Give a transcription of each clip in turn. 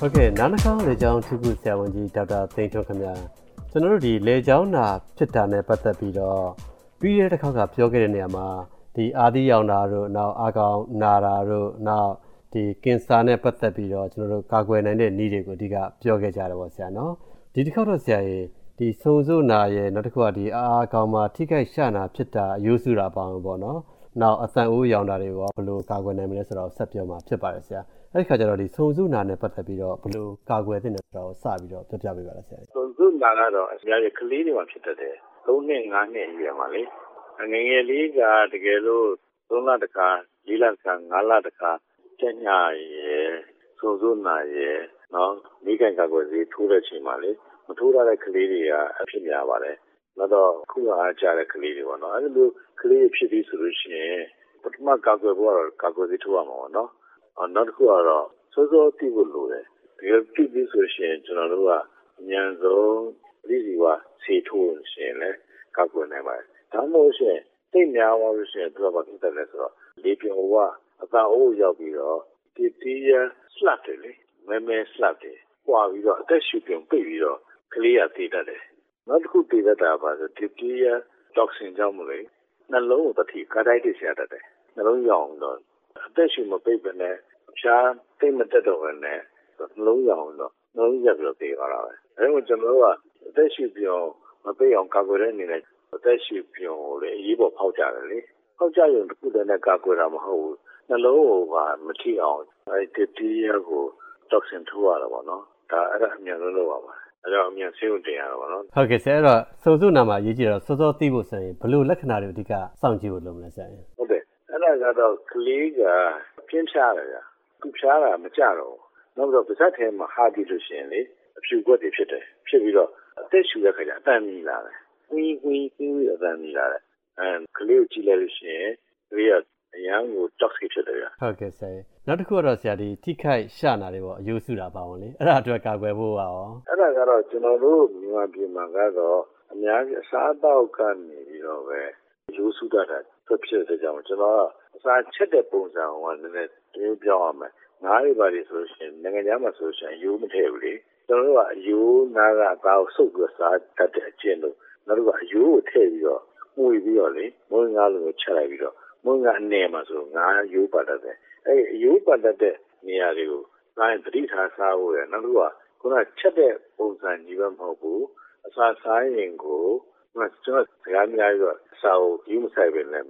ဟုတ်ကဲ့နားနှာခေါင်းလေကြောင်းထုခုဆရာဝန်ကြီးဒေါက်တာသိန်းထွန်းခင်ဗျာကျွန်တော်တို့ဒီလေကြောင်းနာဖြစ်တာနဲ့ပတ်သက်ပြီးတော့ပြီးတဲ့တစ်ခေါက်ကပြောခဲ့တဲ့နေရာမှာဒီအာသီရောင်တာတို့နောက်အာကောင်နာတာတို့နောက်ဒီကင်ဆာနဲ့ပတ်သက်ပြီးတော့ကျွန်တော်တို့ကာကွယ်နိုင်တဲ့နည်းတွေကိုအဓိကပြောခဲ့ကြတယ်ပေါ့ဆရာနော်ဒီတစ်ခေါက်တော့ဆရာရေဒီဆုံစုနာရဲ့နောက်တစ်ခုကဒီအာအာကောင်မှာထိခိုက်ရှနာဖြစ်တာအယိုးစုတာပေါင်းပေါ့နော်နောက်အသံအိုးရောင်တာတွေကိုဘယ်လိုကာကွယ်နိုင်မလဲဆိုတော့ဆက်ပြောမှာဖြစ်ပါတယ်ဆရာ အဲ့ဒီခါကျတော့ဒီဆုံစုနာနဲ့ပတ်သက်ပြီးတော့ဘယ်လိုကာကွယ်သင့်တယ်ဆိုတော့စပြီးတော့ပြောပြပေးပါလားဆရာဆုံစုနာကတော့အများကြီးကလေးတွေမှာဖြစ်တတ်တယ်၃နှစ်၅နှစ်အရွယ်မှာလေငငယ်လေးကတကယ်လို့၃လတခါ၄လတခါ၅လတခါကျညာရယ်ဆုံစုနာရယ်နော်မိခင်ကာကွယ်ဆေးထိုးတဲ့ချိန်မှာလေမထိုးရတဲ့ကလေးတွေကအဖြစ်များပါတယ်နောက်တော့ခုအားကြတဲ့ကလေးတွေပေါ့နော်အဲ့လိုကလေးတွေဖြစ်ပြီးဆိုလို့ရှိရင်ပထမကာကွယ်ဖို့ကတော့ကာကွယ်ဆေးထိုးရမှာပေါ့နော် နောက်တစ်ခုကတော့စောစောသိဖို့လိုတယ်တကယ်သိပြီဆိုရှင်ကျွန်တော်တို့ကအမြန်ဆုံးပြည်စီဝဆေးထိုးရှင်လဲကာကွယ်နိုင်ပါတယ်ဒါမှမဟုတ်ရှင်သိများသွားလို့ရှင်သူကဘာဖြစ်တယ်လဲဆိုတော့လေပြင်းဝအသာအိုးရောက်ပြီးတော့တီတီရစလတ်တယ်လေမဲမဲစလတ်တယ်ပွာပြီးတော့အသက်ရှူပြုံပိတ်ပြီးတော့ကလေးရသေးတတ်တယ်နောက်တစ်ခုသေးတတ်တာပါဆိုတီတီရ toxin ကြောင့်မလို့နှလုံးကိုတတိကာတိုက်တရတတ်တယ်နှလုံးရောင်တော့အ သက်ရှူမပိတ်ဘဲနဲ့ဖြားသိမတက်တော့ဘဲနဲ့ နှလုံးရောင်တော့ နှလုံးရက်ပြီးတော့ပြေးသွားတာပဲအဲဒါကျွန်တော်တို့က အသက်ရှူပြောင်းမပိတ်အောင် ကာကွယ်တဲ့အနေနဲ့ အသက်ရှူပြောင်းကိုလေအရေးပေါ်ဖောက်ကြတယ်လေ ဖောက်ကြရင်တစ်ခုတည်းနဲ့ ကာကွယ်တာမဟုတ်ဘူး နှလုံးကိုပါ မထိအောင် အဲဒီတီးရကို toxin ထိုးရတာပေါ့နော်ဒါအဲ့ဒါ အမြန်ဆုံးလုပ်ရပါတယ်အဲတော့အမြန်ဆေးကိုတင်ရတာပေါ့နော် ဟုတ်ကဲ့ဆရာ အဲ့တော့စုံစုနာမှာရေးကြည့်တော့စောစောသိဖို့ဆိုရင် ဘယ်လိုလက္ခဏာတွေ အဓိက စောင့်ကြည့်ဖို့လုပ်မလဲဆရာ ဟုတ်တယ် အဲ့ဒါကတော့ ကလေးက ပြင်းဖြားတယ်ဗျာသူဖြားတာမကြတော့ဘူး နောက်တော့ ပါဇက်ထဲမှာ ဟာဒီလို့ရှိရင်လေ အဖြူကွက်တွေဖြစ်တယ် ဖြစ်ပြီးတော့ အသက်ရှူတဲ့ခါကျအတန်မြည်လာတယ်ဝီးဝီးဝီးအတန်မြည်လာတယ်အဲကလေးကိုကြည့်လိုက်လို့ရှိရင် ကလေးက အရန်ကို toxic ဖြစ်တယ်ဗျာဟုတ်ကဲ့ဆရာနောက်တစ်ခုကတော့ဆရာဒီထိခိုက် ရှနာတွေပေါ့အယိုးစုတာပါဝင်လေ အဲ့ဒါအတွက် ကာကွယ်ဖို့ရော အဲ့ဒါကတော့ ကျွန်တော်တို့ မြန်မာပြည်မှာကတော့ အများကြီး အစားအသောက်ကနေပြီးတော့ပဲအယိုးစုတာတာ ဖြစ်တဲ့ကြောင့် ကျွန်တော်က အစားချက်တဲ့ပုံစံကလည်းနည်းနည်းမျိုးပြောင်းအောင်မယ်ငါးတွေပါလေဆိုရှင်နိုင်ငံခြားမှာဆိုရှင်အယိုးမထည့်ဘူးလေကျွန်တော်တို့ကအယိုးနားကအသားကိုစုပ်ပြီးစားတတ်တဲ့အကျင့်လို့နောက်တစ်ခုအယိုးကိုထည့်ပြီးတော့မှုပြီးတော့လေမုန်းငါးလိုကိုချက်လိုက်ပြီးတော့မုန်းငါးအနေမှာဆိုငါးယိုးပတ်တတ်တယ်အဲ့အယိုးပတ်တတ်တဲ့နေရာတွေကိုစားရင်တတိထားစားဖို့ရနောက်တစ်ခုကခုနချက်တဲ့ပုံစံကြီးပဲမဟုတ်ဘူးအစာစားရင်ကိုကျွန်တော်စကားများပြီးတော့အစာကိုယူမဆိုင်ပဲနဲ့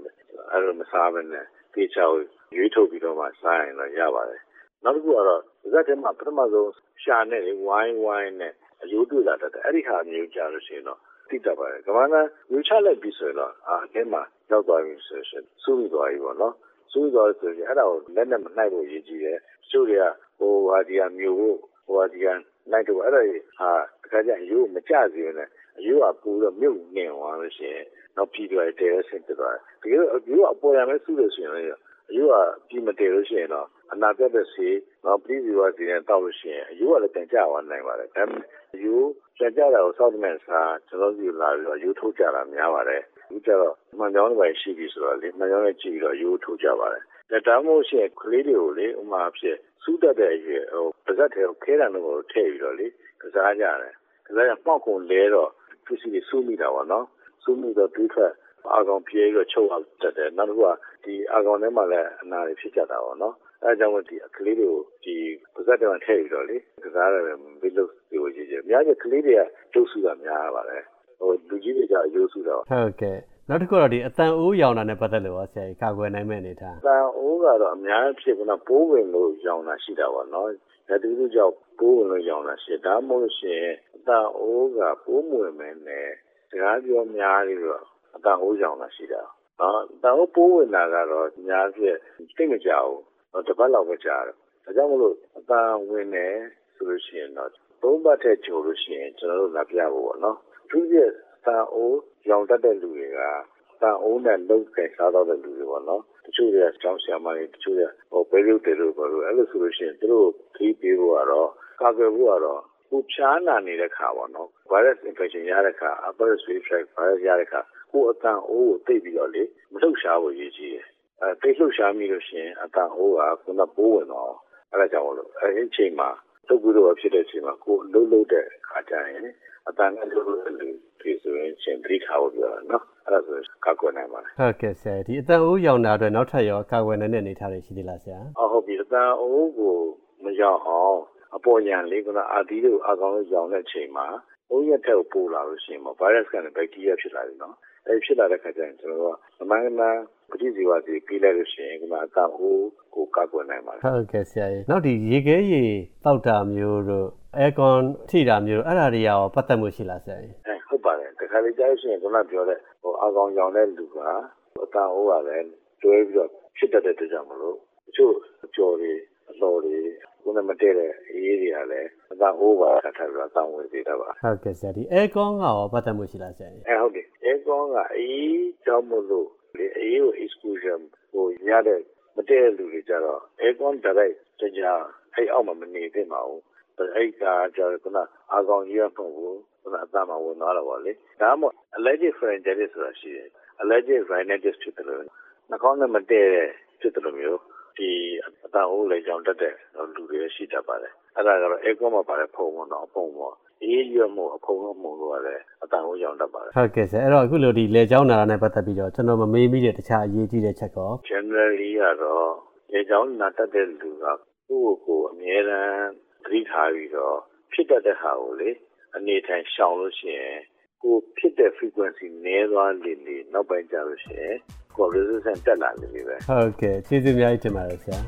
အဲ့လိုမစားဘဲနဲ့ တေချာကိုရွေးထုတ်ပြီးတော့မှစားရင်တော့ရပါတယ်နောက်တစ်ခုကတော့ဇက်ထဲမှာပထမဆုံးရှာနဲ့လေဝိုင်းဝိုင်းနဲ့အယိုးတွေ့လာတတ်တယ်အဲ့ဒီဟာမျိုးကြလို့ရှိရင်တော့သိတတ်ပါတယ်ကမ္ဘာကယူချလိုက်ပြီးဆိုရင်တော့အာအထဲမှာရောက်သွားပြီဆိုရင်စူးပြီးသွားပြီပေါ့နော်စူးသွားဆိုရင်အဲ့ဒါကိုလက်နဲ့မနှိုက်ဖို့ရည်ကြီးတယ်ကျိုးတွေကဟိုဟာဒီဟာမျိုးဖို့ဟိုဟာဒီဟာလိုက်တော့အဲ့ဒါဟာတခါကျအယိုးမကြစီရနဲ့အယိုးကပူတော့မြုပ်နေသွားလို့ရှိရင် နောက်ပြီးတော့တဲဆင်းတက်သွားတယ်တကယ်အယိုးအပေါ်ရမယ်စူးလို့ရှိရင်လည်းအယိုးကပြီးမတည်လို့ရှိရင်တော့အနာပြတ်တဲ့ဆေးတော့ပြည်စီဝါစီနဲ့တောက်လို့ရှိရင်အယိုးကလည်းပြန်ကျသွားနိုင်ပါတယ်ဒါပေမဲ့အယိုးပြန်ကျတာကိုစောင့်နေစားကျွန်တော်စီလာပြီးတော့အယိုးထုတ်ကြတာများပါတယ်ဒီကျတော့မှန်ကြောင်းတွေပဲရှိပြီဆိုတော့လေမှန်ကြောင်းနဲ့ကြည့်ပြီးတော့အယိုးထုတ်ကြပါတယ်ဒါတောင်မို့ရှိရင်ကလေးတွေကိုလေဥမာဖြစ်စူးတတ်တဲ့အရွယ်ဟိုပါဇက်ထဲကိုခဲတံတော့ထည့်ပြီးတော့လေကစားကြတယ်ကစားရပေါက်ကုန်လဲတော့ပစ္စည်းတွေစူးမိတာပေါ့နော် စူးမိတော့တွေးထွက်အာကောင်ပြေးပြီးချုပ်အောင်တက်တယ်နောက်တစ်ခုကဒီအာကောင်ထဲမှာလည်းအနာတွေဖြစ်ကြတာပေါ့နော်အဲအကြောင်းမို့ဒီကလေးတွေကိုဒီပါဇက်တွေမှာထည့်ပြီးတော့လေကစားရတယ်ဘယ်လိုပြောကြည့်ကြအများကြီးကလေးတွေကကျုပ်စုတာများပါတယ်ဟိုလူကြီးတွေကအယိုးစုတာဟုတ်ကဲ့နောက်တစ်ခုတော့ဒီအတန်အိုးရောင်တာနဲ့ပတ်သက်လို့ရောဆရာကြီးကာကွယ်နိုင်မဲ့အနေထားအတန်အိုးကတော့အများဖြစ်ကနပိုးဝင်လို့ရောင်တာရှိတာပေါ့နော်ဒါတူတူကြောင့်ပိုးဝင်လို့ရောင်တာရှိဒါမှမဟုတ်ရှင်အတန်အိုးကပိုးမဝင်မဲနဲ့ စကားပြောများပြီးတော့အတန်အိုးရောင်တာရှိတာနော်အတန်အိုးပိုးဝင်တာကတော့အများဖြစ်သိမကြဘူးတပတ်လောက်ပဲကြာတယ်ဒါကြောင့်မလို့အတန်ဝင်နေဆိုလို့ရှိရင်တော့သုံးပတ်ထက်ကျော်လို့ရှိရင်ကျွန်တော်တို့လာပြဖို့ပေါ့နော်သူပြတန်အိုးရောင်တတ်တဲ့လူတွေကတန်အိုးနဲ့လုံကင်စားတော့တဲ့လူတွေပေါ့နော်တချို့တွေကကျောင်းဆရာမတွေတချို့တွေကဟိုဘေးရုပ်တွေလို့ပြောလို့အဲ့လိုဆိုလို့ရှိရင်သူတို့ခီးပေးဖို့ကတော့ကာကွယ်ဖို့ကတော့ ကိုဖြားနာနေတဲ့ခါပေါ့နော် virus infection ရတဲ့ခါ upper respiratory tract virus ရတဲ့ခါကိုအတန်အိုးကိုတိတ်ပြီးတော့လေမလှုပ်ရှားဖို့ရည်ကြီးတယ်အဲတိတ်လှုပ်ရှားမိလို့ရှိရင်အတန်အိုးကခုနပိုးဝင်တော့အဲ့ဒါကြောင့်မလို့အဲ့ဒီအချိန်မှာတုပ်ပြီးတော့ဖြစ်တဲ့အချိန်မှာကိုလှုပ်လှုပ်တဲ့အခါကျရင်အတန်ကလှုပ်လှုပ်တဲ့လူတွေဆိုရင်ရှင်သတိထားဖို့ပြောတာနော်အဲ့ဒါဆိုကောက်ကွယ်နိုင်ပါတယ်ဟုတ်ကဲ့ဆရာဒီအတန်အိုးရောင်တာအတွက်နောက်ထပ်ရောကာကွယ်နိုင်တဲ့အနေအထားတွေရှိသေးလားဆရာအော်ဟုတ်ပြီအတန်အိုးကိုမရောက်အောင် အပေါ်ညာလေးကအာဒီတို့အကောင်လို့ရောင်တဲ့အချိန်မှာအိုးရက်ထက်ကိုပို့လာလို့ရှိရင်ပေါ့ဗိုင်းရပ်စ်ကနေဘက်တီးရီးယားဖြစ်လာတယ်နော်အဲဖြစ်လာတဲ့ခါကျရင်ကျွန်တော်တို့ကမမှန်ကန်ပဋိဇီဝစီပြီးလိုက်လို့ရှိရင်ဒီမှာအတန်အိုးကိုကောက်ကွယ်နိုင်ပါတယ်ဟုတ်ကဲ့ဆရာကြီးနောက်ဒီရေခဲရေတောက်တာမျိုးတို့အဲကွန်ထိတာမျိုးအဲ့ဒါတွေရောပတ်သက်မှုရှိလားဆရာကြီးအဲဟုတ်ပါတယ်တခါလေကြားလို့ရှိရင်ခုနပြောတဲ့ဟိုအကောင်ရောင်တဲ့လူကအတန်အိုးကလည်းတွဲပြီးတော့ဖြစ်တတ်တဲ့အတွက်ကြောင့်မလို့တချို့အကျော်တွေအလော်တွေ ခုနမတည့်တဲ့အေးတွေကလည်းအတန်အိုးပါထပ်ပြီးတော့အတန်ဝင်သေးတာပါဟုတ်ကဲ့ဆရာဒီအဲကွန်ကရောပတ်သက်မှုရှိလားဆရာကြီးအဲဟုတ်တယ်အဲကောင်းကအေးကြောင့်မလို့လေအေးကို exclusion ကိုရတဲ့မတည့်တဲ့လူတွေကြတော့အဲကောင်း direct တကြအဲ့အောက်မှာမနေသင့်ပါဘူးအဲ့ကကြတော့ခုနအကောင်ကြီးရပုံကိုခုနအသားမှာဝင်သွားတော့ဗောလေဒါမှမဟုတ် allergic pharyngitis ဆိုတာရှိတယ် allergic rhinitis ဖြစ်တယ်လို့နှာခေါင်းနဲ့မတည့်တဲ့ဖြစ်တယ်လို့မျိုး ဒီအသားဟိုးလေကြောင်တက်တဲ့လူတွေရှိတတ်ပါတယ်အဲ့ဒါကတော့အဲကောင်းမှာပါတဲ့ဖုံပေါ့နော်ဖုံပေါ့အေးရွက်မှုအဖုံလို့မှုလို့ရတယ်အတန်ကိုရောင်တတ်ပါတယ်ဟုတ်ကဲ့ဆရာအဲ့တော့အခုလိုဒီလေချောင်းနာတာနဲ့ပတ်သက်ပြီးတော့ကျွန်တော်မမေးမိတဲ့တခြားအရေးကြီးတဲ့ချက်ကော generally ကတော့လေကြောင်းနာတတ်တဲ့လူကကိုယ့်ကိုယ်ကိုအမြဲတမ်းသတိထားပြီးတော့ဖြစ်တတ်တဲ့ဟာကိုလေအနေထိုင်ရှောင်လို့ရှိရင်ကိုယ်ဖြစ်တဲ့ frequency နည်းသွားလေလေနောက်ပိုင်းကျလို့ရှိရင် ကို resistance တက်လာနေပြီပဲဟုတ်ကဲ့ကျေးဇူးအများကြီးတင်ပါတယ်ဆရာ